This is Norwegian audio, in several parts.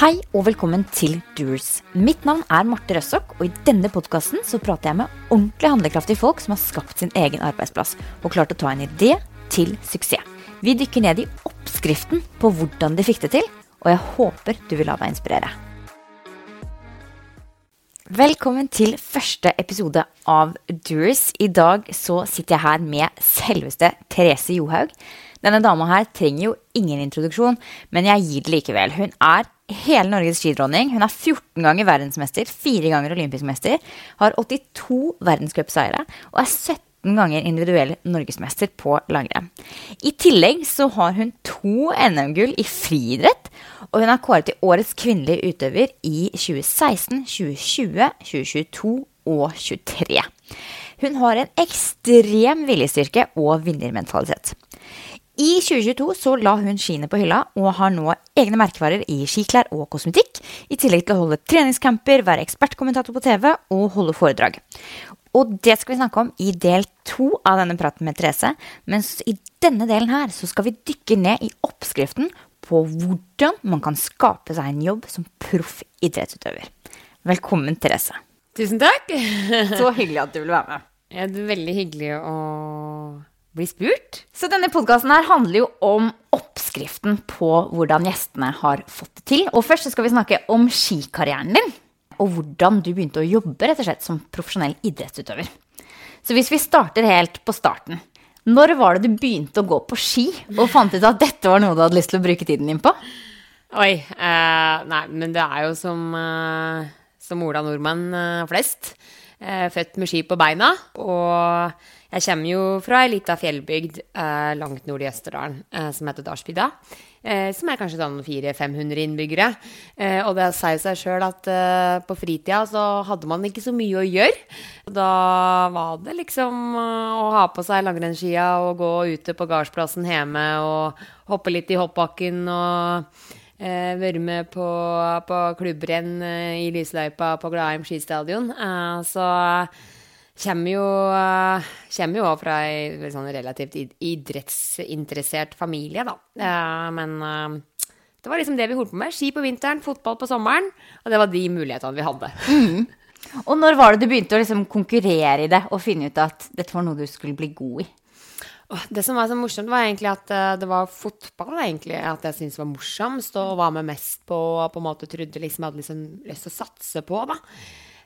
Hei og velkommen til Doers. Mitt navn er Marte Røssok, og i denne podkasten så prater jeg med ordentlig handlekraftige folk som har skapt sin egen arbeidsplass og klart å ta en idé til suksess. Vi dykker ned i oppskriften på hvordan de fikk det til, og jeg håper du vil la deg inspirere. Velkommen til første episode av Doers. I dag så sitter jeg her med selveste Therese Johaug. Denne dama her trenger jo ingen introduksjon, men jeg gir det likevel. Hun er hele Norges skidronning. Hun er 14 ganger verdensmester, 4 ganger olympisk mester, har 82 verdenscupseiere og er 17 ganger individuell norgesmester på langrenn. I tillegg så har hun to NM-gull i friidrett, og hun er kåret til årets kvinnelige utøver i 2016, 2020, 2022 og 2023. Hun har en ekstrem viljestyrke og vinnermentalitet. I 2022 så la hun skiene på hylla og har nå egne merkevarer i skiklær og kosmetikk, i tillegg til å holde treningscamper, være ekspertkommentator på TV og holde foredrag. Og det skal vi snakke om i del to av denne praten med Therese. Mens i denne delen her så skal vi dykke ned i oppskriften på hvordan man kan skape seg en jobb som proff idrettsutøver. Velkommen, Therese. Tusen takk. Så hyggelig at du vil være med. Ja, det er veldig hyggelig å bli spurt. Så denne podkasten her handler jo om oppskriften på hvordan gjestene har fått det til. Og først så skal vi snakke om skikarrieren din. Og hvordan du begynte å jobbe rett og slett som profesjonell idrettsutøver. Så hvis vi starter helt på starten. Når var det du begynte å gå på ski og fant ut at dette var noe du hadde lyst til å bruke tiden din på? Oi. Eh, nei, men det er jo som, eh, som Ola nordmann eh, flest. Eh, født med ski på beina. Og jeg kommer jo fra ei lita fjellbygd eh, langt nord i Østerdalen eh, som heter Dalsbygda. Eh, som er kanskje sånn 400-500 innbyggere. Eh, og det sier seg sjøl at eh, på fritida så hadde man ikke så mye å gjøre. Da var det liksom eh, å ha på seg langrennsskia og gå ute på gardsplassen hjemme og hoppe litt i hoppbakken og eh, være med på, på klubbrenn i lysløypa på Gladheim skistadion. så kommer jo, kommer jo fra en sånn relativt idrettsinteressert familie, da. Men det var liksom det vi holdt på med. Ski på vinteren, fotball på sommeren. Og det var de mulighetene vi hadde. Mm. Og når var det du begynte å liksom konkurrere i det og finne ut at dette var noe du skulle bli god i? Det som var så morsomt, var egentlig at det var fotball egentlig, at jeg syntes var morsomst og var med mest på og på en måte trodde liksom jeg hadde liksom lyst til å satse på. da.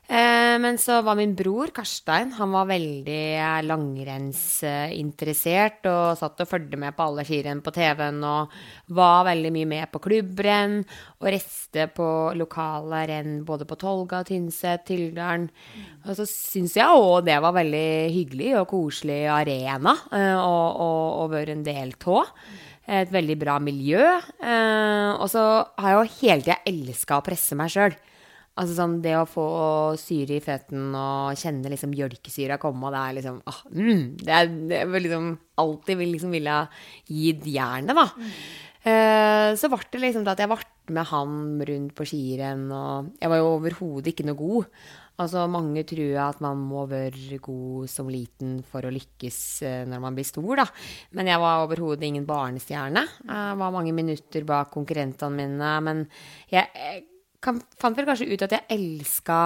Eh, men så var min bror Karstein Han var veldig langrennsinteressert og satt og fulgte med på alle skirenn på TV-en og var veldig mye med på klubbrenn og reiste på lokale renn både på Tolga, Tynset, Tyldalen. Og så syns jeg òg det var veldig hyggelig og koselig arena eh, å være en del av. Et veldig bra miljø. Eh, og så har jeg jo hele tida elska å presse meg sjøl. Altså sånn det å få syre i føtten og kjenne liksom mjølkesyra komme, det er liksom ah, mm, Det er, det er liksom alltid vil liksom ville gi jernet, da. Mm. Uh, så ble det liksom at jeg ble med han rundt på skirenn, og jeg var jo overhodet ikke noe god. Altså Mange tror at man må være god som liten for å lykkes uh, når man blir stor, da. Men jeg var overhodet ingen barnestjerne. Jeg var mange minutter bak konkurrentene mine. Men jeg, jeg kan, fant vel kanskje ut at jeg elska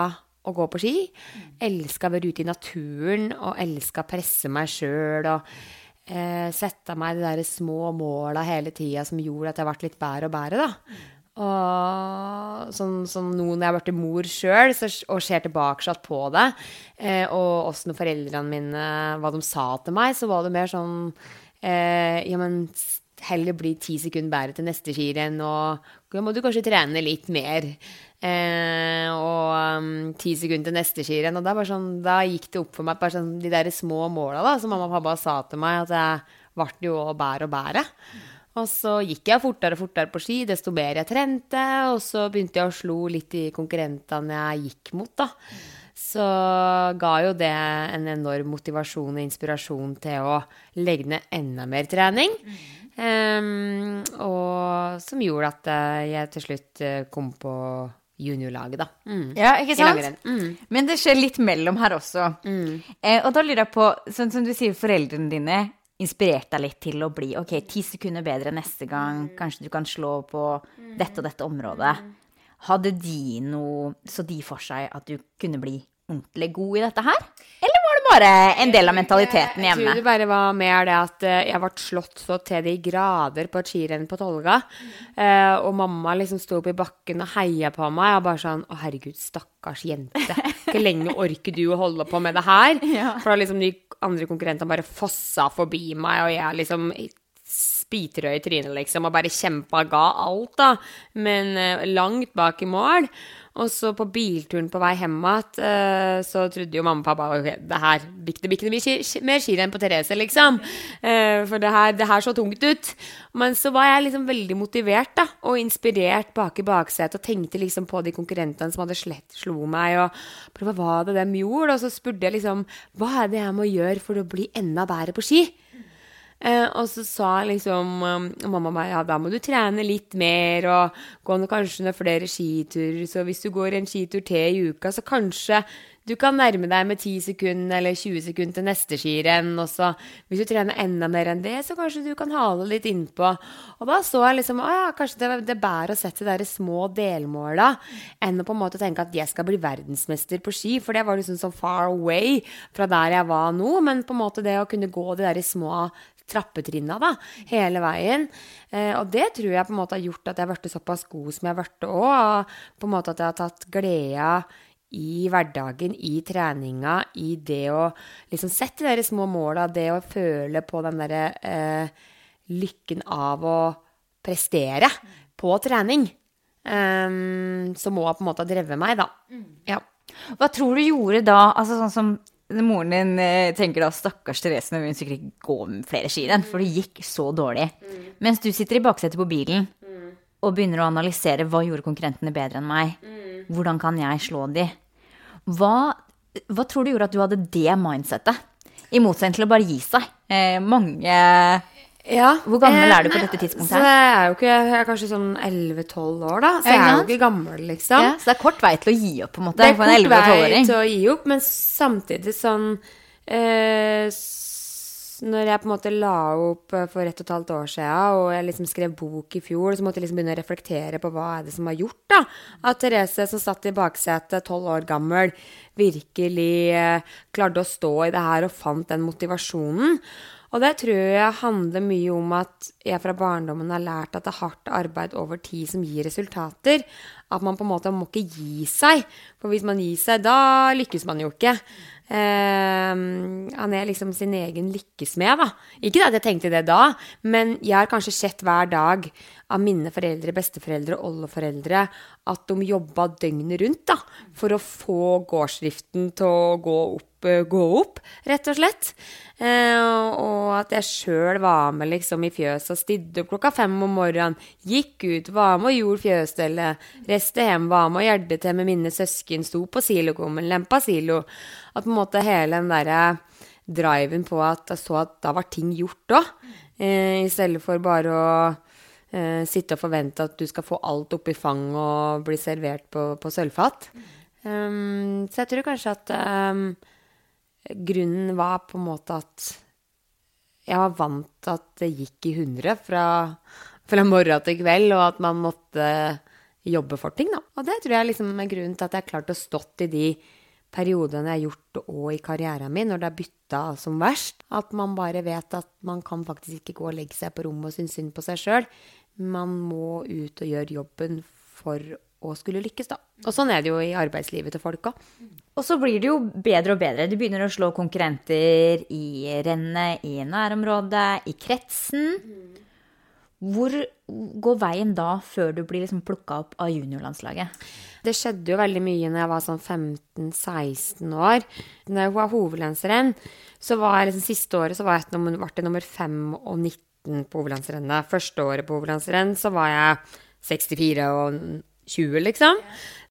å gå på ski. Mm. Elska å være ute i naturen og elska å presse meg sjøl og eh, sette meg de der små måla hele tida som gjorde at jeg ble litt bedre og bedre, da. Og sånn sånn nå når jeg blitt mor sjøl og ser tilbake på det, eh, og åssen foreldrene mine Hva de sa til meg, så var det mer sånn eh, Ja, men heller bli ti sekunder bedre til neste skirenn, og da må du kanskje trene litt mer. Eh, og um, ti sekunder til neste skirenn. Og da, sånn, da, gikk det opp for meg sånn, de der små måla som mamma og pappa sa til meg, at jeg ble jo bedre og bedre. Og så gikk jeg fortere og fortere på ski, desto mer jeg trente. Og så begynte jeg å slå litt i konkurrentene jeg gikk mot, da. Så ga jo det en enorm motivasjon og inspirasjon til å legge ned enda mer trening. Mm. Um, og som gjorde at uh, jeg til slutt uh, kom på juniorlaget, da. Mm. Ja, ikke sant? Mm. Men det skjer litt mellom her også. Mm. Eh, og da lurer jeg på, sånn som du sier, foreldrene dine inspirerte deg litt til å bli ok, ti sekunder bedre neste gang. Kanskje du kan slå på dette og dette området. Hadde de noe Så de for seg at du kunne bli ordentlig god i dette her? Eller bare en del av mentaliteten hjemme. Jeg tror det bare var mer det at eh, jeg ble slått så til de grader på et skirenn på Tolga. Eh, og mamma liksom sto oppe i bakken og heia på meg. Og bare sånn Å, herregud, stakkars jente. Hvor lenge orker du å holde på med det her? For da liksom de andre konkurrentene bare fossa forbi meg, og jeg liksom spitrød i trynet, liksom, og bare kjempa ga alt, da. Men eh, langt bak i mål. Og så på bilturen på vei hjem igjen, eh, så trodde jo mamma og pappa ok, det her det blir ikke mer skirenn på Therese, liksom. Eh, for det her, det her så tungt ut. Men så var jeg liksom veldig motivert, da, og inspirert bak i baksetet, og tenkte liksom på de konkurrentene som hadde slett slo meg, og hva var det de gjorde? Og så spurte jeg liksom, hva er det jeg må gjøre for å bli enda bedre på ski? Eh, og så sa liksom um, mamma meg ja, da må du trene litt mer og gå noe, kanskje noen flere skiturer. Så hvis du går en skitur til i uka, så kanskje du kan nærme deg med 10 sekunder eller 20 sekunder til neste skirenn. Og så hvis du trener enda mer enn det, så kanskje du kan hale litt innpå. Og da så jeg liksom å ja, kanskje det, det er bedre å sette de der små delmåla enn å på en måte tenke at jeg skal bli verdensmester på ski, for det var liksom så far away fra der jeg var nå. Men på en måte det å kunne gå de der små trappetrinna da, hele veien. Eh, og det tror jeg på en måte har gjort at jeg har blitt såpass god som jeg har blitt òg. På en måte at jeg har tatt gleda i hverdagen, i treninga, i det å liksom sette de små måla, det å føle på den derre eh, lykken av å prestere på trening. Um, som ha på en måte har drevet meg, da. Ja. Hva tror du gjorde da, altså sånn som moren din eh, tenker da, stakkars Therese, men hun sikkert ikke gå med flere skirenn, for det gikk så dårlig. Mens du sitter i baksetet på bilen og begynner å analysere hva gjorde konkurrentene bedre enn meg. Hvordan kan jeg slå de? Hva, hva tror du gjorde at du hadde det mindsettet? I motsetning til å bare gi seg. Eh, mange Ja. Hvor gammel Eh, er du på dette tidspunktet Så jeg er jo ikke Jeg er kanskje sånn 11-12 år, da. Så jeg er jo ikke gammel, liksom. ja, så det er kort vei til å gi opp, på en måte, Det er en kort vei til å gi opp, men samtidig sånn eh, Når jeg på en måte la opp eh, for ett og et halvt år siden, og jeg liksom skrev bok i fjor, så måtte jeg liksom begynne å reflektere på hva er det som har gjort da, at Therese, som satt i baksetet, tolv år gammel, virkelig eh, klarte å stå i det her og fant den motivasjonen. Og det tror jeg handler mye om at jeg fra barndommen har lært at det er hardt arbeid over tid som gir resultater. At man på en måte må ikke gi seg. For hvis man gir seg, da lykkes man jo ikke. Eh, han er liksom sin egen lykkesmed, da. Ikke at jeg tenkte det da, men jeg har kanskje sett hver dag av mine foreldre, besteforeldre og oldeforeldre at de jobba døgnet rundt da, for å få gårdsdriften til å gå opp, gå opp rett og slett. Eh, og at jeg sjøl var med liksom i fjøset og stidde opp klokka fem om morgenen. Gikk ut, var med og gjorde fjøsstellet. Reiste hjem, var med og hjelpte til med mine søsken. Sto på silokummen, lempa silo. At på en måte hele den derre driven på at jeg så at da var ting gjort òg. Eh, I stedet for bare å eh, sitte og forvente at du skal få alt oppi fang og bli servert på, på sølvfat. Um, så jeg tror kanskje at um, grunnen var på en måte at jeg var vant til at det gikk i hundre fra, fra morgen til kveld, og at man måtte jobbe for ting, da. Og det tror jeg liksom er grunnen til at jeg har klart å stått i de periodene jeg har gjort og i karrieren min, når det har bytta som verst. At man bare vet at man kan faktisk ikke gå og legge seg på rommet og synes synd på seg sjøl. Man må ut og gjøre jobben for å skulle lykkes, da. Og sånn er det jo i arbeidslivet til folk òg. Og så blir det jo bedre og bedre. Du begynner å slå konkurrenter i rennet, i nærområdet, i kretsen. Hvor går veien da før du blir liksom plukka opp av juniorlandslaget? Det skjedde jo veldig mye når jeg var sånn 15-16 år. Når jeg var hovedlandsrenn, så var jeg liksom siste året så var jeg, nummer- ble jeg nummer 5 og 19 på hovedlandsrennet. Første året på hovedlandsrenn så var jeg 64 og 20, liksom.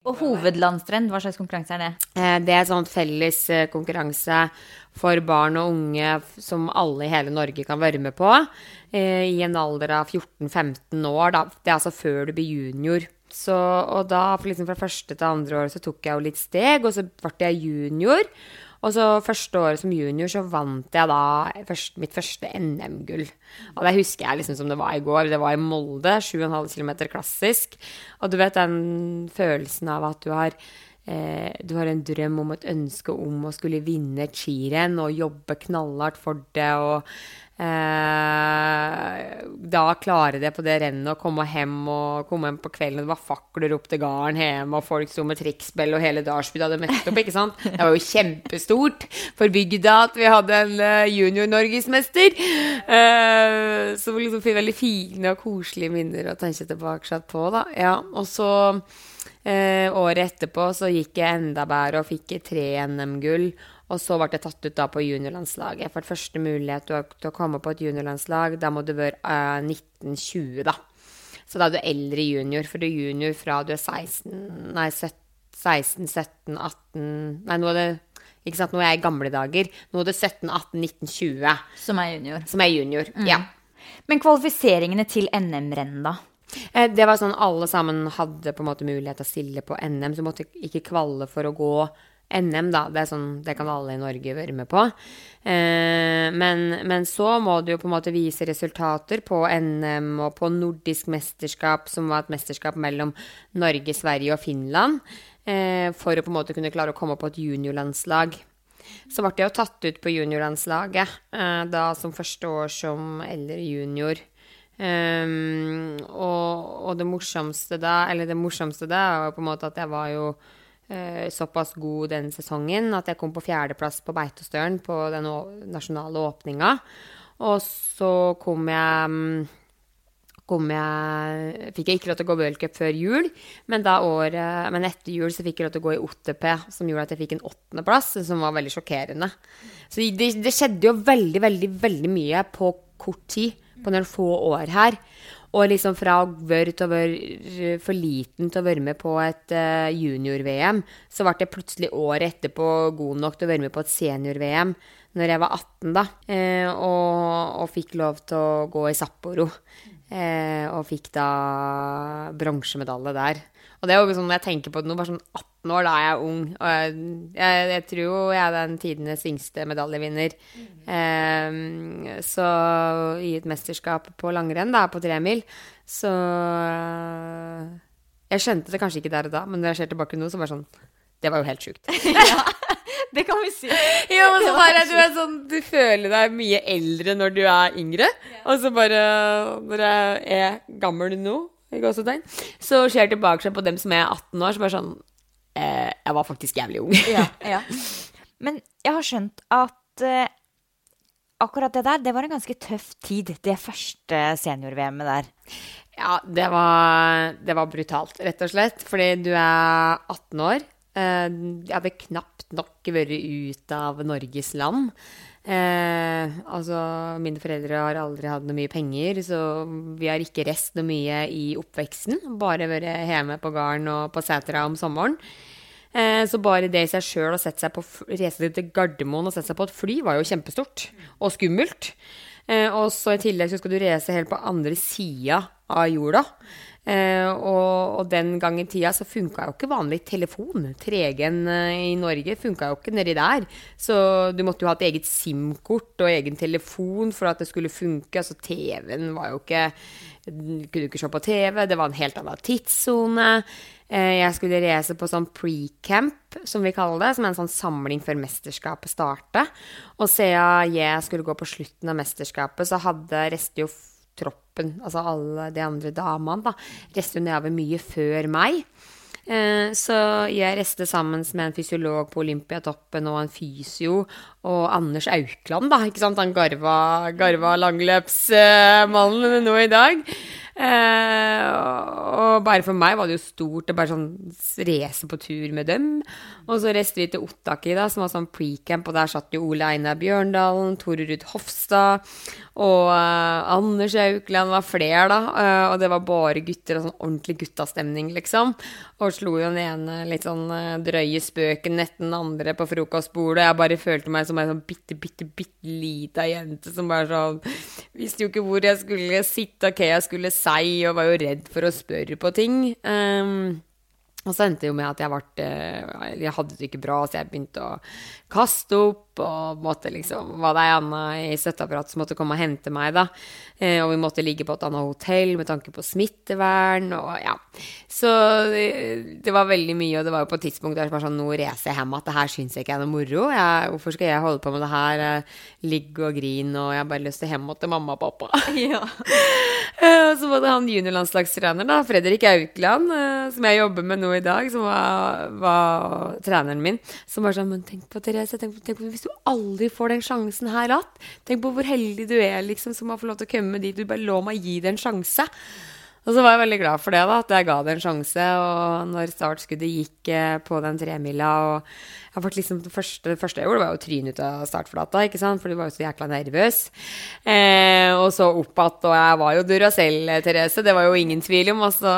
Og hovedlandstrend, hva slags konkurranse er det? Eh, Det er sånn felles eh, konkurranse for barn og unge som alle i hele Norge kan være med på. eh, I en alder av 14-15 år. Da. Det er altså før du blir junior. Så, og da, liksom fra første til andre år, så tok jeg jo litt steg, og så ble jeg junior. Og så første året som junior så vant jeg da først, mitt første NM-gull. Og det husker jeg liksom som det var i går. Det var i Molde, 7,5 km klassisk. Og du vet den følelsen av at du har eh, du har en drøm om et ønske om å skulle vinne et skirenn og jobbe knallhardt for det. og Eh, da klare det på det rennet og komme hjem og komme hjem på kvelden, og det var fakler opp til gården hjemme, og folk sto med trikkspill, og hele Dalsby hadde møtt opp, ikke sant? Det var jo kjempestort for bygda at vi hadde en uh, junior-norgesmester. Eh, så liksom veldig fine og koselige minner å tenke tilbake på, da. Ja, og så uh, året etterpå så gikk jeg enda bedre og fikk tre NM-gull. Og så ble jeg tatt ut da på juniorlandslaget. For første mulighet til å komme på et juniorlandslag. Da må du være eh, 1920, da. Så da er du eldre junior, for du er junior fra du er 16, nei, 16, 17, 18 Nei, nå er det ikke sant, nå er jeg i gamle dager. Nå er det 17, 18, 19, 20. Som er junior. Som er junior, mm. ja. Men kvalifiseringene til NM-renn, da? Eh, det var sånn alle sammen hadde på en måte mulighet til å stille på NM, så måtte ikke kvalle for å gå NM, da. Det, sånn, det, kan alle i Norge være med på. Eh, men, men, så må du jo på en måte vise resultater på NM og på nordisk mesterskap, som var et mesterskap mellom Norge, Sverige og Finland, eh, for å på en måte kunne klare å komme på et juniorlandslag. Så ble jeg jo tatt ut på juniorlandslaget, da som første år som eldre junior. Um, og, og, det morsomste da, eller det morsomste da, var på en måte at jeg var jo uh, såpass god den sesongen at jeg kom på fjerdeplass på Beitostølen på den nasjonale åpninga. Og så kom jeg mm, kom jeg, fikk jeg ikke lov til å gå World før jul, men, året, men, etter jul så fikk jeg lov til å gå i OTP, som gjorde at jeg fikk en åttendeplass, som var veldig sjokkerende. Så det, det, skjedde jo veldig, veldig, veldig mye på kort tid, på noen få år her. Og liksom fra å være for liten til å være med på et uh, junior-VM, så ble jeg plutselig året etterpå god nok til å være med på et senior-VM når jeg var 18, da. Uh, og, og, fikk lov til å gå i Sapporo. Uh, og fikk da bronsemedalje der. Og det er jo sånn når jeg tenker på det nå, bare sånn 18 år, da er jeg ung. Og jeg, jeg, jeg tror jo jeg er den tidenes yngste medaljevinner. Mm. Um, så i et mesterskap på langrenn, da, på tremil, så uh, Jeg skjønte det kanskje ikke der og da, men når jeg ser tilbake nå, så var det sånn Det var jo helt sjukt. ja, det kan vi si. ja, men så bare, du, er sånn, du føler deg mye eldre når du er yngre, og så bare Når jeg er gammel nå så ser jeg tilbake på dem som er 18 år, så bare sånn eh, Jeg var faktisk jævlig ung. ja, ja. Men jeg har skjønt at eh, akkurat det der, det var en ganske tøff tid, det første senior-VM-et der. Ja, det var, det var, brutalt, rett og slett. Fordi du er 18 år. Eh, jeg hadde knapt nok vært ut av Norges land. Eh, altså, mine foreldre har aldri hatt noe mye penger, så vi har ikke reist noe mye i oppveksten. Bare vært hjemme på gården og på setra om sommeren. Eh, så bare det i seg sjøl å reise til Gardermoen og sette seg på et fly, var jo kjempestort. Og skummelt. Eh, og så i tillegg så skal du reise helt på andre sida av jorda. Uh, og, og, den gang i tida så funka jo ikke vanlig telefon. 3G-en uh, eh, i Norge funka jo ikke nedi der. Så du måtte jo ha et eget SIM-kort og egen telefon for at det skulle funke. Altså TV-en var jo ikke Kunne ikke se på TV, det var en helt annen tidssone. Eh, jeg skulle reise på sånn pre-camp, som vi kaller det, som er en sånn samling før mesterskapet starter. Og siden jeg skulle gå på slutten av mesterskapet, så hadde Restjof jo troppen, altså alle de andre damene, da, rester nedover mye før meg. Eh, så jeg reiste sammen med en fysiolog på Olympiatoppen og en fysio og Anders Aukland, da. Ikke sant? Han garva, garva langløpsmannen nå i dag. Eh, og bare for meg var det jo stort å bare sånn race på tur med dem. Og så reiste vi til Ottaki, da, som var sånn pre-camp, og der satt jo Ole Einar Bjørndalen, Tore Ruud Hofstad og uh, Anders Aukland var flere, da. Uh, og det var bare gutter og sånn ordentlig guttastemning, liksom. Og slo jo den ene litt sånn drøye spøken etter den andre på frokostbordet. Jeg bare følte meg som ei sånn bitte, bitte, bitte lita jente som bare sånn Visste jo ikke hvor jeg skulle sitte, og hva jeg skulle si, og var jo redd for å spørre på ting. Um, Og så endte det jo med at jeg ble eh, Jeg hadde det ikke bra, så jeg begynte å kaste opp og måtte liksom Var det ei anna i støtteapparatet som måtte komme og hente meg, da. Eh, og vi måtte ligge på et annet hotell med tanke på smittevern og ja. Så det, det var veldig mye, og det var jo på et tidspunkt der som var sånn Nå racer jeg hjem at det her syns jeg ikke er noe moro. Jeg, hvorfor skal jeg holde på med det her? Ligge og grine, og jeg har bare lyst til hjem til mamma og pappa. Ja. Og så var det han juniorlandslagstreneren, da, Fredrik Aukland, som jeg jobber med nå i dag, som var, var treneren min, som var sånn Men tenk på, Therese, tenk på, tenk hvis du aldri får den sjansen her igjen. Tenk på hvor heldig du er, liksom, som har fått lov til å komme dit. Du bare lå meg gi det en sjanse. Og så var jeg veldig glad for det, da, at jeg ga det en sjanse. Og når startskuddet gikk eh, på den tremila og jeg ble liksom det første, det første jeg gjorde, var å tryne ut av startflata, ikke sant, for du var jo så jækla nervøs. Eh, og så opp igjen, og jeg var jo Duracell, Therese, det var jo ingen tvil om. Altså,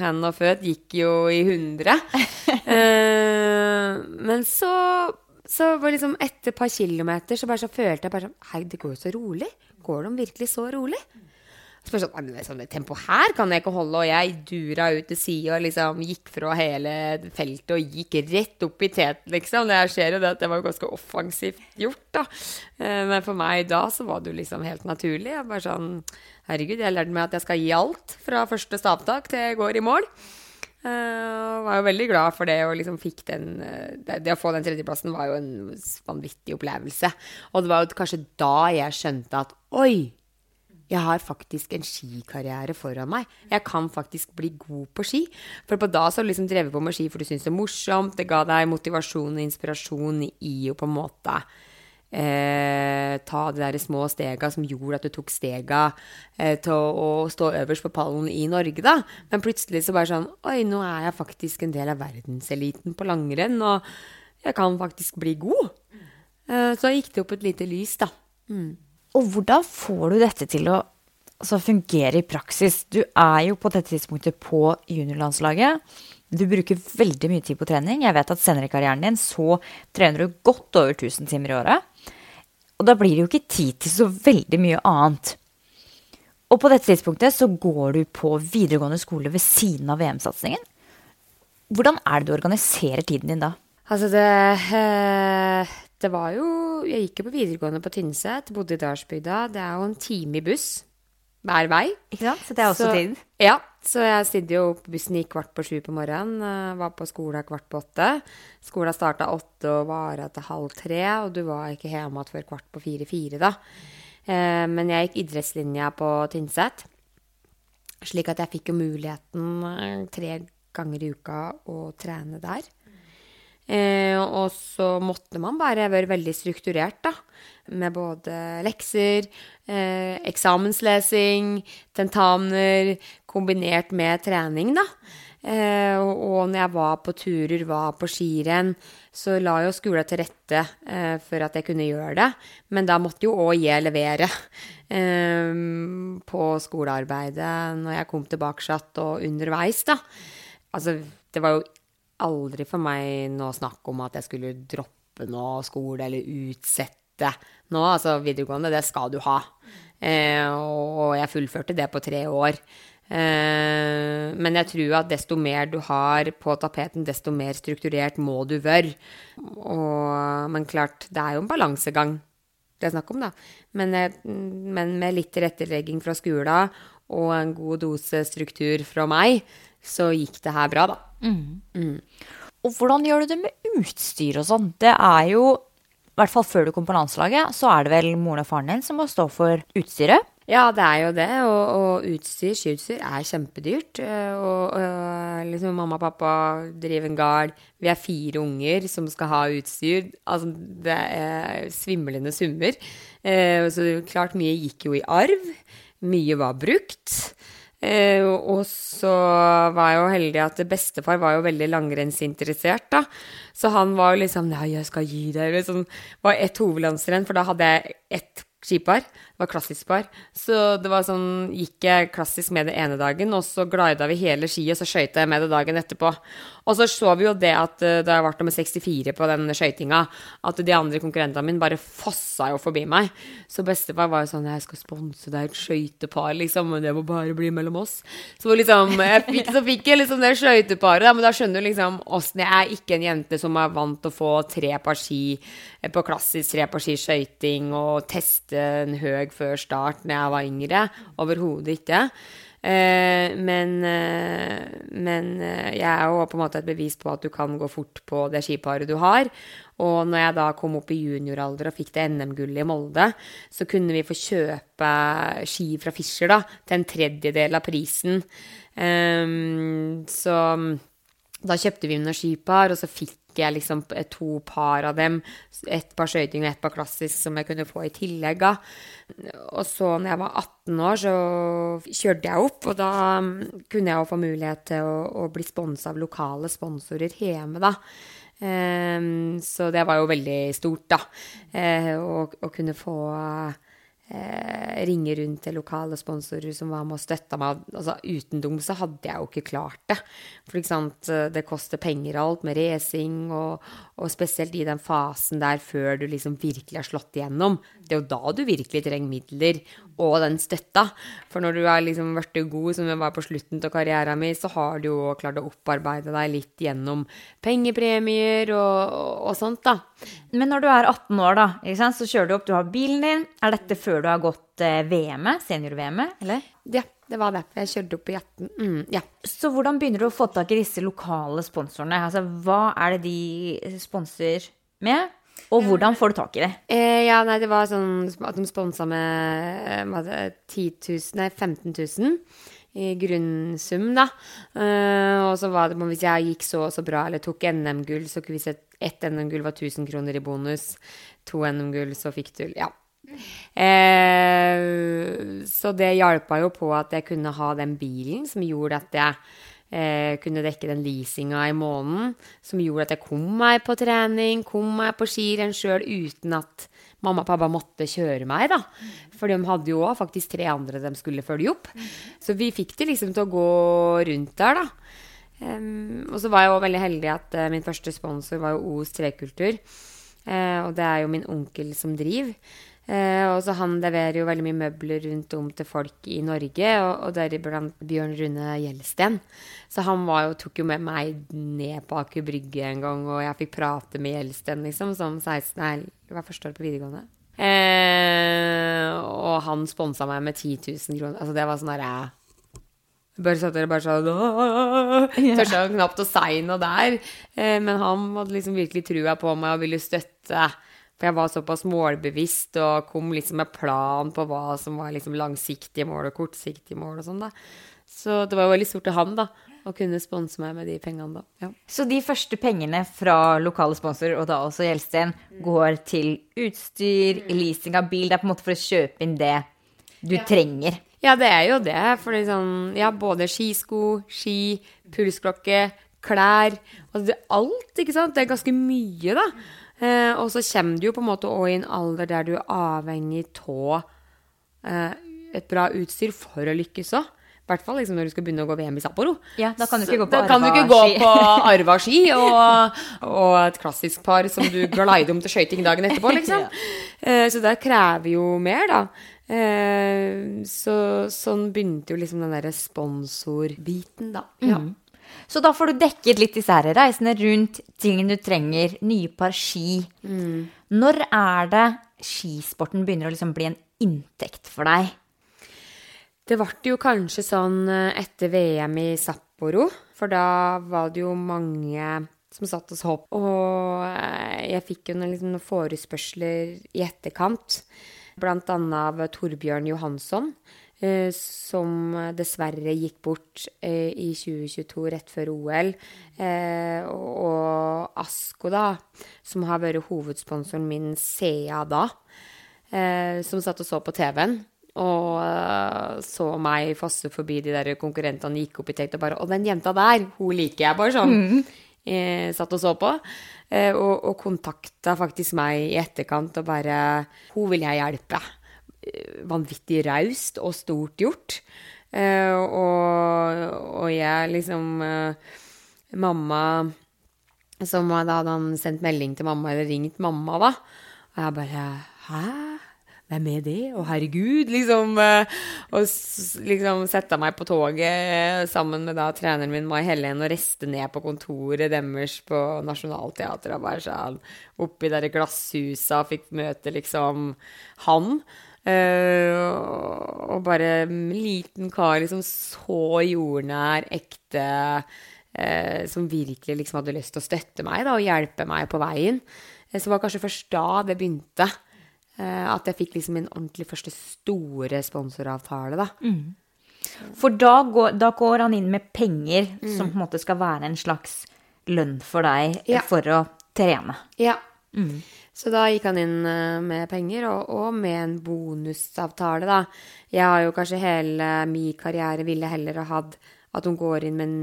hand og født gikk jo i hundre. eh, men så så var liksom etter et par kilometer så, bare så følte jeg bare sånn Hei, det går jo så rolig. Går de virkelig så rolig? Så bare sånn, sånn Tempo her kan jeg ikke holde. Og jeg dura ut til sida og liksom gikk fra hele feltet og gikk rett opp i teten, liksom. Det skjer jo det at det var ganske offensivt gjort, da. Eh, men for meg da så var det jo liksom helt naturlig. Jeg bare sånn Herregud, jeg lærte meg at jeg skal gi alt fra første stavtak til jeg går i mål. Uh, var jo veldig glad for det, og liksom fikk den det, det, å få den tredjeplassen var jo en vanvittig opplevelse. Og det var jo kanskje da jeg skjønte at oi, jeg har faktisk en skikarriere foran meg. Jeg kan faktisk bli god på ski. For på da så har du liksom drevet på med ski for du syntes det er morsomt. Det ga deg motivasjon og inspirasjon i å på en måte eh, ta de der små stega som gjorde at du tok stega eh, til å, å, stå øverst på pallen i Norge, da. Men plutselig så bare sånn Oi, nå er jeg faktisk en del av verdenseliten på langrenn, og jeg kan faktisk bli god. Eh, så gikk det opp et lite lys, da. Mm. Og hvordan får du dette til å altså, fungere i praksis? Du er jo på dette tidspunktet på juniorlandslaget. Du bruker veldig mye tid på trening. Jeg vet at senere i karrieren din så trener du godt over 1000 timer i året. Og da blir det jo ikke tid til så veldig mye annet. Og på dette tidspunktet så går du på videregående skole ved siden av VM-satsingen. Hvordan er det du organiserer tiden din da? Altså, det, eh, det var jo Jeg gikk jo på videregående på Tynset, bodde i Dalsbygda. Det er jo en time i buss hver vei. Sant? Så det er også så, tid? Ja. Så jeg stidde jo på bussen i kvart på sju på morgenen. Eh, var på skolen kvart på åtte. Skolen starta åtte og vara til halv tre, og du var ikke hjemme igjen før kvart på fire-fire, da. Eh, men jeg gikk idrettslinja på Tynset, slik at jeg fikk jo muligheten eh, tre ganger i uka å trene der. Eh, og så måtte man bare være veldig strukturert, da. Med både lekser, eh, eksamenslesing, tentamener, kombinert med trening, da. Eh, og når jeg var på turer, var på skirenn, så la jo skolen til rette eh, for at jeg kunne gjøre det. Men da måtte jo òg jeg levere eh, på skolearbeidet når jeg kom tilbake og underveis, da. Altså, det var jo aldri for meg noe snakk om at jeg skulle droppe noe skole eller utsette noe. Altså videregående, det skal du ha. Eh, og jeg fullførte det på tre år. Eh, men jeg tror at desto mer du har på tapeten, desto mer strukturert må du være. Og, men klart, det er jo en balansegang det er snakk om, da. Men, eh, men med litt tilrettelegging fra skolen og en god dose struktur fra meg, så gikk det her bra, da. Mm. Mm. Og hvordan gjør du det med utstyr og sånn? Det er jo, i hvert fall før du kom på landslaget, så er det vel moren og faren din som må stå for utstyret? Ja, det er jo det. Og, og utstyr, skiutstyr, er kjempedyrt. Eh, og, og, liksom mamma og pappa driver en gard. Vi er fire unger som skal ha utstyr. Altså, det er svimlende summer. Eh, så klart, mye gikk jo i arv. Mye var brukt. Eh, og så var jeg jo heldig at bestefar var jo veldig langrennsinteressert, da. Så han var jo liksom Ja, jeg skal gi deg liksom, var ett hovedlandsrenn, for da hadde jeg ett skipar. Det var klassisk par. Så det var sånn Gikk jeg klassisk med det ene dagen, og så glida vi hele skiet, så skøyta jeg med det dagen etterpå. Og så så vi jo det at eh, da jeg ble nummer 64 på den skøytinga, at de andre konkurrentene mine bare fossa jo forbi meg. Så bestefar var jo sånn Jeg skal sponse deg et skøytepar, liksom, men det må bare bli mellom oss. Så liksom, jeg fikk, så fikk jeg liksom det skøyteparet, men da skjønner du liksom åssen jeg er ikke en jente som er vant til å få tre par ski eh, på klassisk tre par ski skøyting og teste en høg før start når jeg var yngre. Overhodet ikke. Eh, men, eh, men eh, jeg er jo på en måte et bevis på at du kan gå fort på det skiparet du har. Og når jeg da kom opp i junioralder og fikk det NM-gullet i Molde, så kunne vi få kjøpe ski fra Fischer da, til en tredjedel av prisen. Um, så da kjøpte vi noen skipar, og så fikk jeg liksom to par av dem. Ett par skøyting og ett par klassisk som jeg kunne få i tillegg. Og så når jeg var 18 år, så kjørte jeg opp, og da kunne jeg jo få mulighet til å, å bli sponsa av lokale sponsorer hjemme, da. Um, så det var jo veldig stort, da. Å, å kunne få eh, ringe rundt til lokale sponsorer som var med og støtta meg. Altså, uten dem så hadde jeg jo ikke klart det. For sant, det koster penger alt med racing, og, og, spesielt i den fasen der før du liksom virkelig har slått igjennom. Det er jo da du virkelig trenger midler og den støtta. For når du er liksom blitt god, som jeg var på slutten av karrieren min, så har du jo klart å opparbeide deg litt gjennom pengepremier og, og, sånt, da. Men når du er 18 år, da, så kjører du opp, du har bilen din. Er dette før du har gått eh, VM-et, senior-VM-et, eller? Ja, det var det. Jeg kjørte opp i 18. Mm, ja. Så hvordan begynner du å få tak i disse lokale sponsorene? Altså, hva er det de sponser med? Og hvordan får du tak i det? Eh, ja, nei, det var sånn at de sponsa med 10 000, nei, 15 000 i grunnsum, da. Uh, og så var det hvis jeg gikk så og så bra eller tok NM-gull, så hvis ett NM-gull var 1000 kroner i bonus, to NM-gull, så fikk du Ja. Uh, så det hjalp jo på at jeg kunne ha den bilen som gjorde at jeg eh, kunne dekke den leasinga i måneden, som gjorde at jeg kom meg på trening, kom meg på skirenn sjøl uten at mamma og pappa måtte kjøre meg, da. For de hadde jo òg faktisk tre andre de skulle følge opp. Så vi fikk det liksom til å gå rundt der, da. Um, og så var jeg òg veldig heldig at uh, min første sponsor var jo Os trekultur. Uh, og det er jo min onkel som driver. Eh, og så Han leverer jo veldig mye møbler rundt om til folk i Norge, og, og deriblant Bjørn Rune Gjelsten. Så han jo, tok jo med meg ned på Aker Brygge en gang, og jeg fikk prate med Gjelsten liksom, som 16, nei, det var første år på videregående. Eh, og han sponsa meg med 10 000 kroner. Altså, det var sånn derre bare satt der og bare sånn Tørte knapt å si noe der. Eh, men han hadde liksom virkelig trua på meg og ville støtte for jeg var såpass målbevisst og kom liksom med plan på hva som var liksom langsiktige mål og kortsiktige mål og sånn, da. Så det var jo veldig stort av han, da, å kunne sponse meg med de pengene, da. Ja. Så de første pengene fra lokale sponsorer, og da også Gjelsten, går til utstyr, leasing av bil. Det er på en måte for å kjøpe inn det du ja. trenger. Ja, det er jo det. For sånn, ja, både skisko, ski, pulsklokke, klær Altså alt, ikke sant. Det er ganske mye, da. Eh, og så kommer du jo på en måte òg i en alder der du er avhengig av eh, et bra utstyr for å lykkes òg. I hvert fall liksom når du skal begynne å gå VM i Sapporo. Ja, Da kan du ikke gå på arva ski. Da kan du ikke gå på arva ski og, og, et klassisk par som du glider om til skøyting dagen etterpå, liksom. eh, så det krever jo mer, da. Eh, så sånn begynte jo liksom den derre sponsorbiten, da. Ja. Mm. Så da får du dekket litt disse her reisene rundt, tingene du trenger, nye par ski. Mm. Når er det skisporten begynner å liksom bli en inntekt for deg? Det ble jo kanskje sånn eh, etter VM i Sapporo, for da var det jo mange som satt og så på. Og eh, jeg fikk jo noen, liksom, noen forespørsler i etterkant, annet av Torbjørn Johansson, som dessverre gikk bort eh, i 2022, rett før OL. Eh, og Asko, da, som har vært hovedsponsoren min CA da, som satt og så på TV-en. Og så meg fosse forbi de der konkurrentene gikk opp i tekt og bare 'Å, den jenta der, hun liker jeg', bare sånn. Mm. Eh, satt og så på. Eh, og, og kontakta faktisk meg i etterkant og bare 'Hun vil jeg hjelpe' eh, vanvittig raust og stort gjort. Eh, og, og jeg liksom eh, Mamma Som da hadde han sendt melding til mamma, eller ringt mamma, da. Og jeg bare Hæ? Hvem er det? Å, herregud, liksom. eh, Og liksom sette meg på toget sammen med da treneren min, Mai Helen, og reste ned på kontoret deres på Nationaltheatret og bare sånn oppi der glasshusa, fikk møte liksom han. Eh, og bare en liten kar liksom så jordnær, ekte, uh, som virkelig liksom hadde lyst til å støtte meg da, og hjelpe meg på veien. Uh, Så var kanskje først da det begynte. uh, at jeg fikk liksom min ordentlig første store sponsoravtale, da. For da går, da går han inn med penger som på en måte skal være en slags lønn for deg Mm. Ja. for å trene. Ja. Så da gikk han inn eh, med penger, og, og med en bonusavtale, da. Jeg har jo kanskje hele min karriere ville heller ha hatt at hun går inn med en,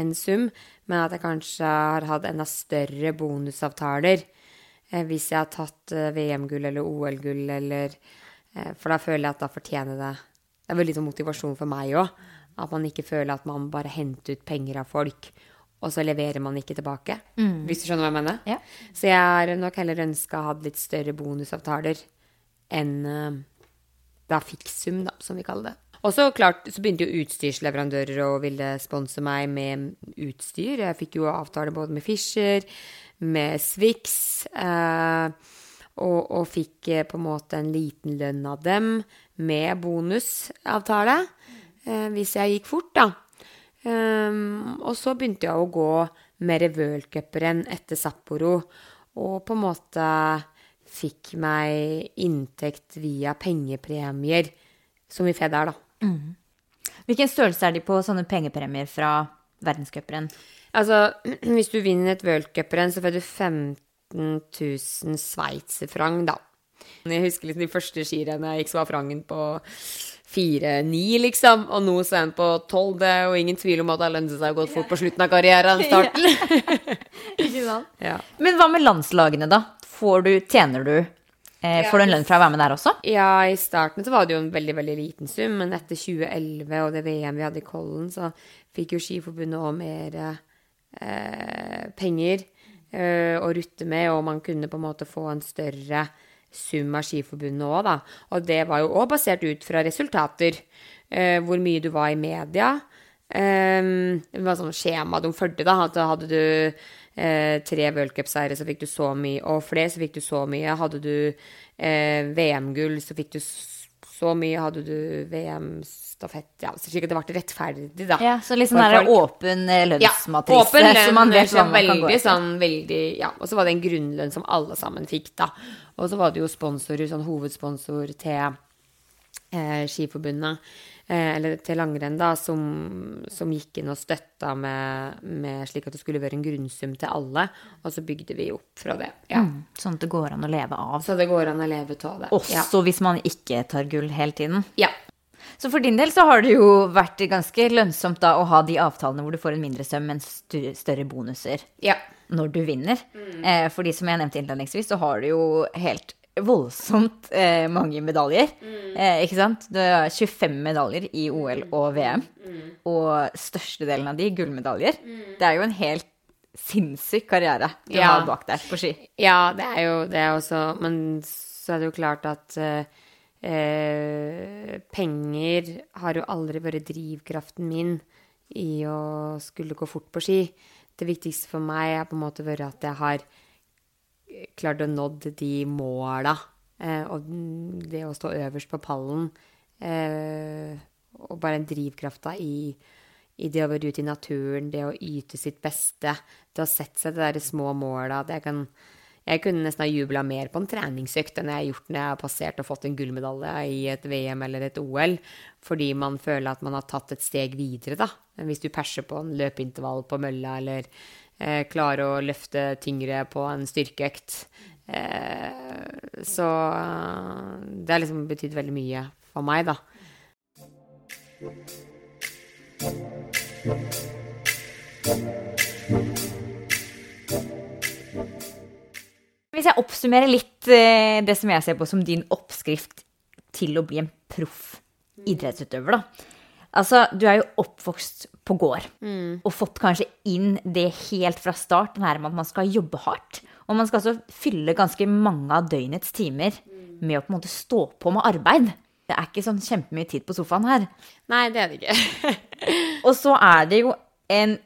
en sum, men at jeg kanskje har hatt enda større bonusavtaler eh, hvis jeg har tatt eh, VM-gull eller OL-gull eller eh, For da føler jeg at da fortjener det Det er veldig sånn motivasjon for meg òg. At man ikke føler at man bare henter ut penger av folk, og så leverer man ikke tilbake. Hvis du skjønner hva jeg mener? Ja. Så jeg har nok heller ønska å ha litt større bonusavtaler enn uh, da fikssum, da, som vi kaller det. Og så klart, så begynte jo utstyrsleverandører å ville sponse meg med utstyr. Jeg fikk jo avtale både med Fischer, med Swix, eh, og, og fikk eh, på en måte en liten lønn av dem med bonusavtale, eh, hvis jeg gikk fort, da. Um, og så begynte jeg å gå mer worldcuprenn etter Sapporo, og på en måte fikk meg inntekt via pengepremier, som vi får der, da. Hvilken størrelse er de på sånne pengepremier fra verdenscuprenn? Altså, hvis du vinner et worldcuprenn, så får du 15 000 sveitserfrang, da. Jeg husker litt de første skirennene jeg gikk, så var frangen på 4-9, liksom. Og nå så er han på 12. Det er jo ingen tvil om at det lønner seg å gå fort på slutten av karrieren. Starten. Ikke sant? Ja. Men hva med landslagene, da? Får du, tjener du eh, Får du en lønn fra å være med der også? Ja, i starten så var det jo en veldig, veldig liten sum, men etter 2011 og det VM vi hadde i Kollen, så fikk jo Skiforbundet òg mer eh, penger eh, å rutte med, og man kunne på en måte få en større sum av Skiforbundet òg, da. Og det var jo òg basert ut fra resultater. Eh, hvor mye du var i media. Eh, det var sånn skjema de fulgte, da. At hadde du eh, tre worldcupseiere, så fikk du så mye. Og flere, så fikk du så mye. Hadde du eh, VM-gull, så fikk du s- så mye. Hadde du VM-stafett Ja, så slik at det ble rettferdig, da. Ja, Så litt sånn der åpen lønnsmatrise. Ja, åpen lønn, så man vet sånn man kan gå sånn, veldig, ja, Og så var det en grunnlønn som alle sammen fikk, da. Og så var det jo sponsorer, sånn hovedsponsor til eh, Skiforbundet, eh, eller til langrenn, da, som, som gikk inn og støtta med, med slik at det skulle være en grunnsum til alle, og så bygde vi opp fra det. Ja. Mm, Sånn at det går an å leve av. Så det går an å leve av det. Også Ja. hvis man ikke tar gull hele tiden. ja. Så for din del så har det jo vært ganske lønnsomt da å ha de avtalene hvor du får en mindre sum, men større bonuser ja. når du vinner. Mm. Eh, for som jeg nevnte innledningsvis, så har du jo helt voldsomt eh, mange medaljer. Mm. Eh, ikke sant? Du har 25 medaljer i OL og VM. Mm. Og størstedelen av de gullmedaljer. Det er jo en helt sinnssyk karriere du Ja. har bak deg på ski. Ja, det er jo det også, men så er det jo klart at eh, eh, penger har jo aldri vært drivkraften min i å skulle gå fort på ski. Det viktigste for meg er på en måte vært at jeg har klart å nådd de måla. Eh, og det å stå øverst på pallen. Eh, og bare en drivkraft i, i det å være ute i naturen, det å yte sitt beste. Det å sette seg de der små måla. Jeg jeg kunne nesten ha jubla mer på en treningsøkt enn jeg har gjort når jeg har passert og fått en gullmedalje i et VM eller et OL, fordi man føler at man har tatt et steg videre, da. Hvis du perser på en løpeintervall på mølla, eller eh, klarer å løfte tyngre på en styrkeøkt. Eh, så eh, det har liksom betydd veldig mye for meg, da. Hvis jeg oppsummerer litt det som jeg ser på som din oppskrift til å bli en proff idrettsutøver, da. Altså, du er jo oppvokst på gård og fått kanskje inn det helt fra start, den her med at man skal jobbe hardt. Og man skal altså fylle ganske mange av døgnets timer med å på en måte stå på med arbeid. Det er ikke sånn kjempemye tid på sofaen her. Nei, det er det ikke. Og så er det jo en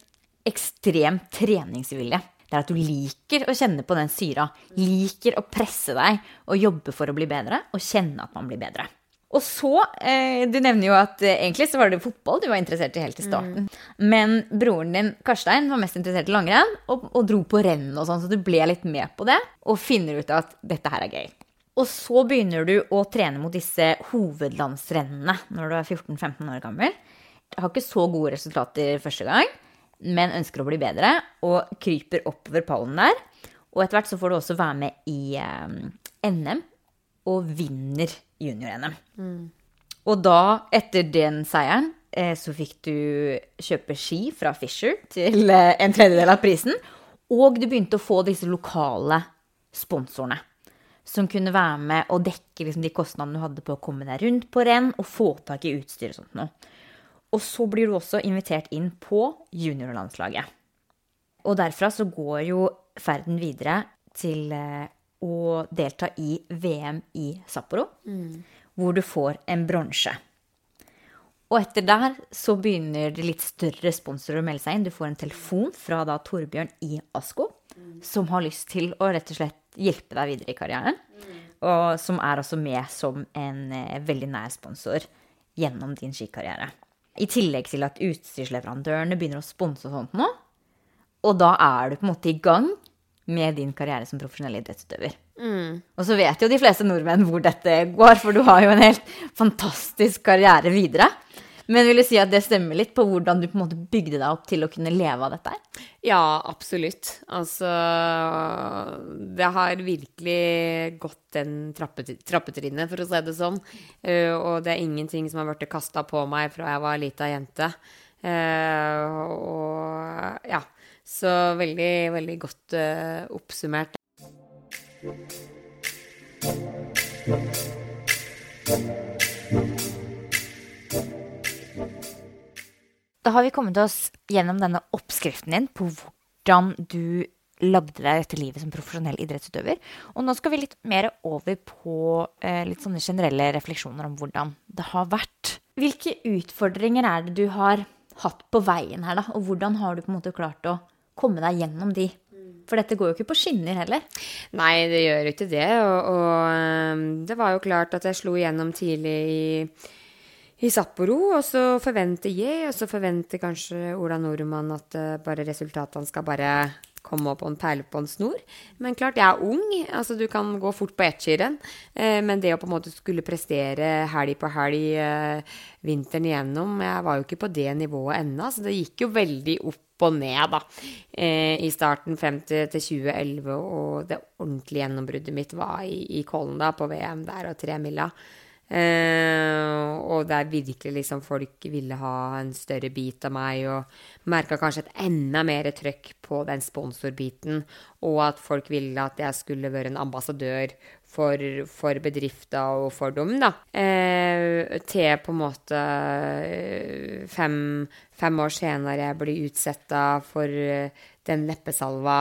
ekstrem treningsvilje. Det er at du liker å kjenne på den syra. Liker å presse deg og jobbe for å bli bedre, og kjenne at man blir bedre. Og så, eh, Du nevner jo at eh, egentlig så var det fotball du var interessert i helt i starten. Men broren din Karstein var mest interessert i langrenn og, og dro på renn og sånn, så du ble litt med på det og finner ut at dette her er gøy. Og så begynner du å trene mot disse hovedlandsrennene når du er 14-15 år gammel. Har ikke så gode resultater første gang, men ønsker å bli bedre og kryper oppover pallen der. Og etter hvert så får du også være med i eh, NM og vinner junior-NM. Og da, etter den seieren, eh, så fikk du kjøpe ski fra Fisher til eh, en tredjedel av prisen. Og du begynte å få disse lokale sponsorene. Som kunne være med og dekke liksom, de kostnadene du hadde på å komme deg rundt på renn og få tak i utstyr og sånt noe. Og så blir du også invitert inn på juniorlandslaget. Og derfra så går jo ferden videre til eh, å delta i VM i Sapporo, hvor du får en bronse. Og etter der så begynner det litt større sponsorer å melde seg inn. Du får en telefon fra da Torbjørn i Asko, som har lyst til å rett og slett hjelpe deg videre i karrieren. Og som er også med som en eh, veldig nær sponsor gjennom din skikarriere. I tillegg til at utstyrsleverandørene begynner å sponse og sånt nå. Og da er du på en måte i gang med din karriere som profesjonell idrettsutøver. Og så vet jo de fleste nordmenn hvor dette går, for du har jo en helt fantastisk karriere videre. Men vil du si at det stemmer litt på hvordan du på en måte bygde deg opp til å kunne leve av dette? Ja, absolutt. Altså Det har virkelig gått den trappetrinnet, for å si det sånn. Eh, og det er ingenting som har blitt kasta på meg fra jeg var lita jente. Eh, og ja. Så veldig, veldig godt uh, oppsummert. Da har vi kommet oss gjennom denne oppskriften din på hvordan du lagde deg dette livet som profesjonell idrettsutøver. Og nå skal vi litt mer over på eh, litt sånne generelle refleksjoner om hvordan det har vært. Hvilke utfordringer er det du har hatt på veien her, da? Og hvordan har du på en måte klart å komme deg gjennom de? For dette går jo ikke på skinner heller. Nei, det gjør jo ikke det. Og, og det var jo klart at jeg slo igjennom tidlig i, i Sapporo, og så forventer jeg, og så forventer kanskje Ola Nordmann at eh, bare resultatene skal bare komme opp på en perle på en snor. Men klart, jeg er ung, altså du kan gå fort på ettskirenn. Eh, men det å på en måte skulle prestere helg på helg eh, vinteren igjennom, jeg var jo ikke på det nivået ennå, så det gikk jo veldig opp og ned, da. Eh, I starten frem til, til 2011, og det ordentlige gjennombruddet mitt var i, i Kollen, da, på VM der og tremila. Eh, og der virkelig liksom folk ville ha en større bit av meg, og merka kanskje et enda mer trøkk på den sponsorbiten, og at folk ville at jeg skulle være en ambassadør for, for bedrifter og for dem, da. Eh, til på en måte eh, fem, fem år senere jeg blir utsetta for den leppesalva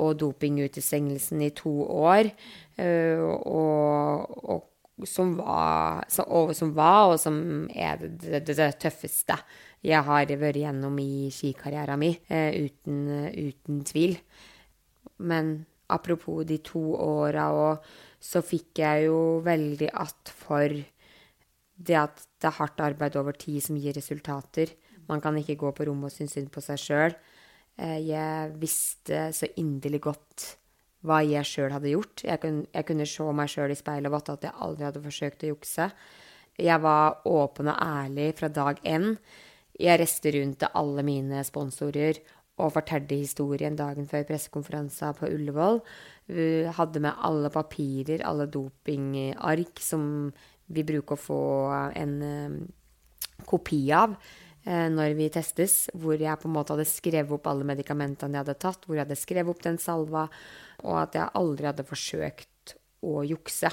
og dopingutestengelsen i to år, eh, og, og som var, og, som var, og som er det, det, det, tøffeste jeg har vært gjennom i skikarrieren min, eh, uten, uten tvil. Men apropos de to åra òg, så fikk jeg jo veldig att for det at det er hardt arbeid over tid som gir resultater. Man kan ikke gå på rommet og synes synd på seg sjøl. Jeg visste så inderlig godt hva jeg sjøl hadde gjort. Jeg kunne, jeg kunne se meg sjøl i speilet og vite at jeg aldri hadde forsøkt å jukse. Jeg var åpen og ærlig fra dag én. Jeg reiste rundt til alle mine sponsorer og fortalte historien dagen før pressekonferansen på Ullevål. Vi hadde med alle papirer, alle dopingark som vi bruker å få en eh, kopi av eh, når vi testes, hvor jeg på en måte hadde skrevet opp alle medikamentene jeg hadde tatt, hvor jeg hadde skrevet opp den salva, og at jeg aldri hadde forsøkt å jukse.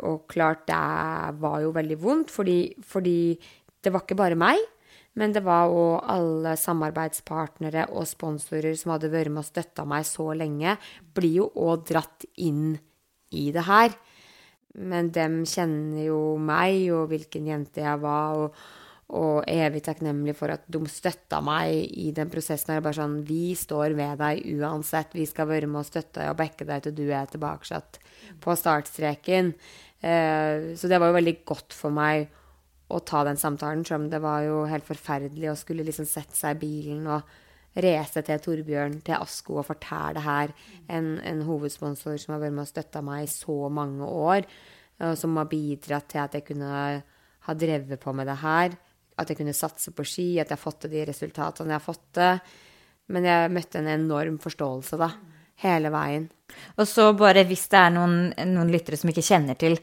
og klart det var jo veldig vondt, fordi, fordi det var ikke bare meg. Men det var òg alle samarbeidspartnere og sponsorer som hadde vært med og støtta meg så lenge, blir jo òg dratt inn i det her. Men dem kjenner jo meg og hvilken jente jeg var, og, og evig takknemlig for at de støtta meg i den prosessen. Er bare sånn Vi står ved deg uansett. Vi skal være med og støtte deg og backe deg til du er tilbake på startstreken. Eh, så det var jo veldig godt for meg å ta den samtalen, selv om det var jo helt forferdelig å skulle liksom sette seg i bilen og reise til Torbjørn, til Asko og fortelle det her. En, en, hovedsponsor som har vært med og støtta meg i så mange år, og som har bidratt til at jeg kunne ha drevet på med det her. At jeg kunne satse på ski, at jeg har fått til de resultatene jeg har fått til. Men jeg møtte en enorm forståelse, da. Hele veien. Og så bare hvis det er noen, noen lyttere som ikke kjenner til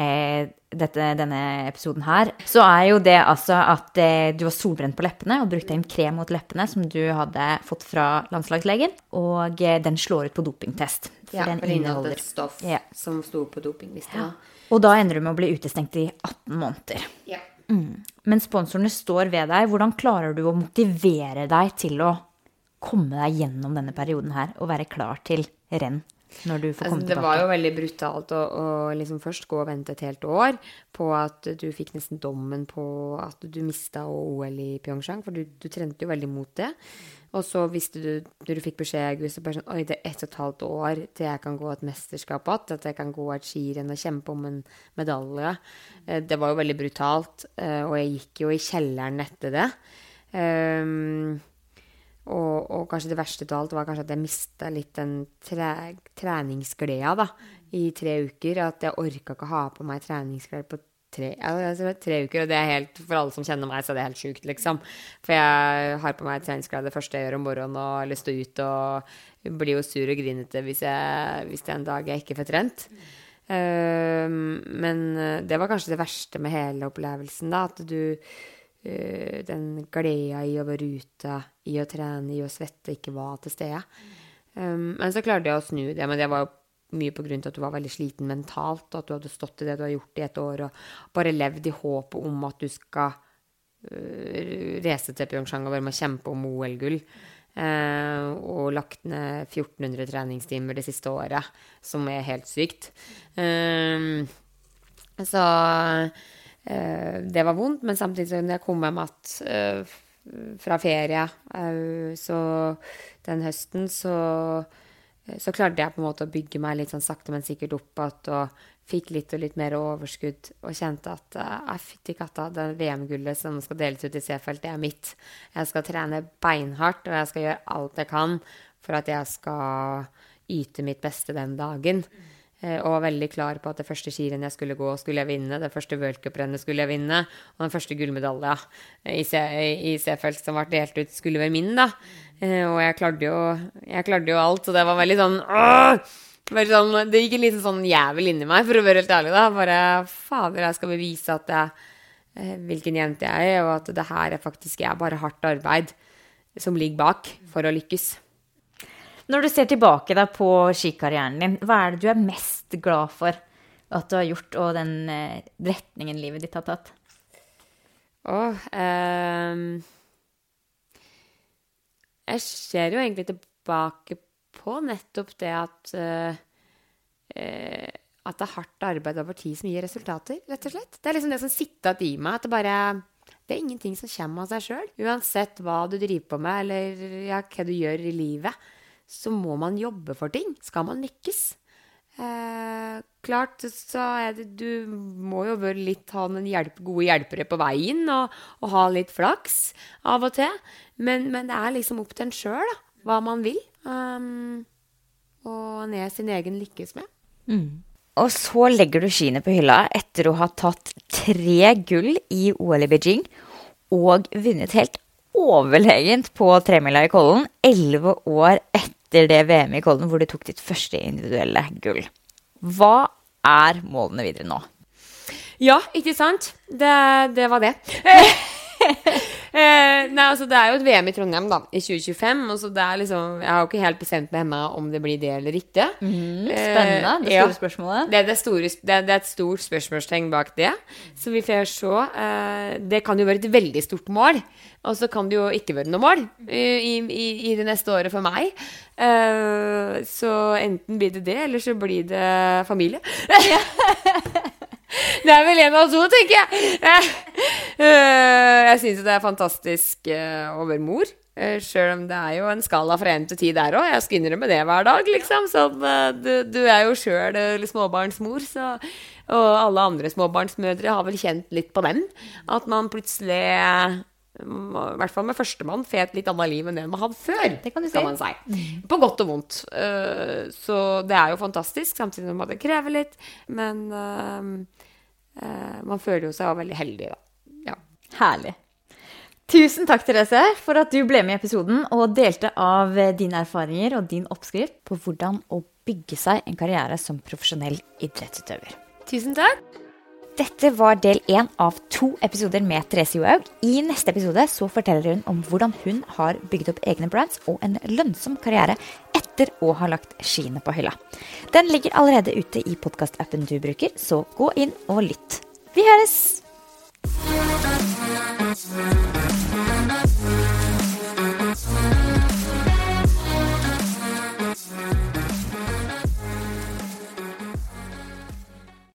eh, dette, denne episoden her, så er jo det altså at eh, du var solbrent på leppene og brukte en krem mot leppene som du hadde fått fra landslagslegen, og eh, den slår ut på dopingtest. For ja, den for inneholder et stoff ja. som sto på dopinglista. Ja. Og da ender du med å bli utestengt i 18 måneder. Ja. Mm. Men sponsorene står ved deg. Hvordan klarer du å motivere deg til å komme deg gjennom denne perioden her og være klar til renn? Når du får komme altså, tilbake? Det var jo veldig brutalt å, å liksom først gå og vente et helt år på at du fikk nesten dommen på at du mista OL i Pyeongchang, for du, du, trente jo veldig mot det. Og så visste du, når du fikk beskjed i august, så bare sånn Oi, det er ett og et halvt år til jeg kan gå et mesterskap igjen. At jeg kan gå et skirenn og kjempe om en medalje. Eh, det var jo veldig brutalt. Eh, og jeg gikk jo i kjelleren etter det. Um, og, og, kanskje det verste av alt var kanskje at jeg mista litt den tre, treningsgleda da, i tre uker. At jeg orka ikke ha på meg treningsklær på tre, altså, tre, uker. Og det er helt, for alle som kjenner meg, så er det helt sjukt, liksom. For jeg har på meg treningsklær det første jeg gjør om morgenen, og har lyst til å ut. Og blir jo sur og grinete hvis, jeg, hvis det er en dag jeg ikke får trent. Uh, men det var kanskje det verste med hele opplevelsen, da. At du uh, Den gleda i å være ute, i å trene, i å svette, ikke var til stede. Um, men så klarte jeg å snu det. Men det var jo mye på grunn til at du var veldig sliten mentalt, og at du hadde stått i det du har gjort i et år, og bare levd i håpet om at du skal uh, reise til Pyeongchang og være med å kjempe om OL-gull. Uh, og lagt ned 1400 treningstimer det siste året, som er helt sykt. Um, så uh, det var vondt, men samtidig som jeg kom hjem at eh, fra ferie eh, så den høsten, så, så klarte jeg på en måte å bygge meg litt sånn sakte, men sikkert opp igjen. Og fikk litt og litt mer overskudd og kjente at jeg fytti katta, det VM-gullet som skal deles ut i C-felt, det er mitt. Jeg skal trene beinhardt, og jeg skal gjøre alt jeg kan for at jeg skal yte mitt beste den dagen. Eh, og var veldig klar på at det første skirennet jeg skulle gå, skulle jeg vinne. Det første worldcuprennet skulle jeg vinne. Og den første gullmedalja i, i C-felt som ble delt ut, skulle være min, da. Eh, og jeg klarte jo, jeg klarte jo alt, så det var veldig sånn åh! Sånn, det gikk en liten sånn jævel inni meg, for å være helt ærlig. da. Bare fader, jeg skal bevise at jeg, eh, hvilken jente jeg er, og at det her er faktisk jeg, bare hardt arbeid som ligger bak for å lykkes. Når du ser tilbake da, på skikarrieren din, hva er det du er mest glad for at du har gjort, og den eh, retningen livet ditt har tatt? Å eh, Jeg ser jo egentlig tilbake på nettopp det at eh, At det er hardt arbeid over tid som gir resultater, rett og slett. Det er liksom det som sitter igjen i meg. At det bare det er ingenting som kommer av seg sjøl. Uansett hva du driver på med, eller ja, hva du gjør i livet så må man jobbe for ting. Skal man lykkes. Eh, klart så er det Du må jo være litt ha noen hjelp, gode hjelpere på veien og, og, ha litt flaks av og til. Men, men det er liksom opp til en sjøl hva man vil. Um, og ned sin egen lykkes med. Mm. Og så legger du skiene på hylla etter å ha tatt tre gull i OL i Beijing og vunnet helt overlegent på tremila i Kollen elleve år etter etter det VM i Kolden hvor du tok ditt første individuelle gull. Hva er målene videre nå? Ja, ikke sant? Det, det var det. eh, nei, altså Det er jo et VM i Trondheim da, i 2025. Og så det er liksom, Jeg har jo ikke helt bestemt med henne om det blir det eller ikke. Mm, spennende. Det ja. store spørsmålet. Det, det, store, det, det er et stort spørsmålstegn bak det. Så vi får se. Eh, det kan jo være et veldig stort mål. Og så kan det jo ikke være noe mål i, i, i det neste året for meg. Så enten blir det det, eller så blir det familie. Det er vel en av to, tenker jeg. Eh, jeg syns det er fantastisk over mor. eh, Sjøl om det er jo en skala fra én til ti der òg. Jeg skal innrømme det hver dag, liksom. Så eh, du, du er jo sjøl småbarnsmor, så Og alle andre småbarnsmødre har vel kjent litt på den. At man plutselig mm, i hvert fall med førstemann, får et litt annet liv enn det man hadde før. Det kan du kan man si. På godt og vondt. Eh, så det er jo fantastisk, samtidig som det krever litt. Men eh, eh, man føler jo seg veldig heldig, da. Herlig. Tusen takk, Therese, for at du ble med i episoden og delte av eh, dine erfaringer og din oppskrift på hvordan å bygge seg en karriere som profesjonell idrettsutøver. Tusen takk. Dette var del én av to episoder med Therese Johaug. I neste episode så forteller hun om hvordan hun har bygget opp egne brands og en lønnsom karriere etter å ha lagt skiene på hylla. Den ligger allerede ute i podkastappen du bruker, så gå inn og lytt. Vi høres! Thank you.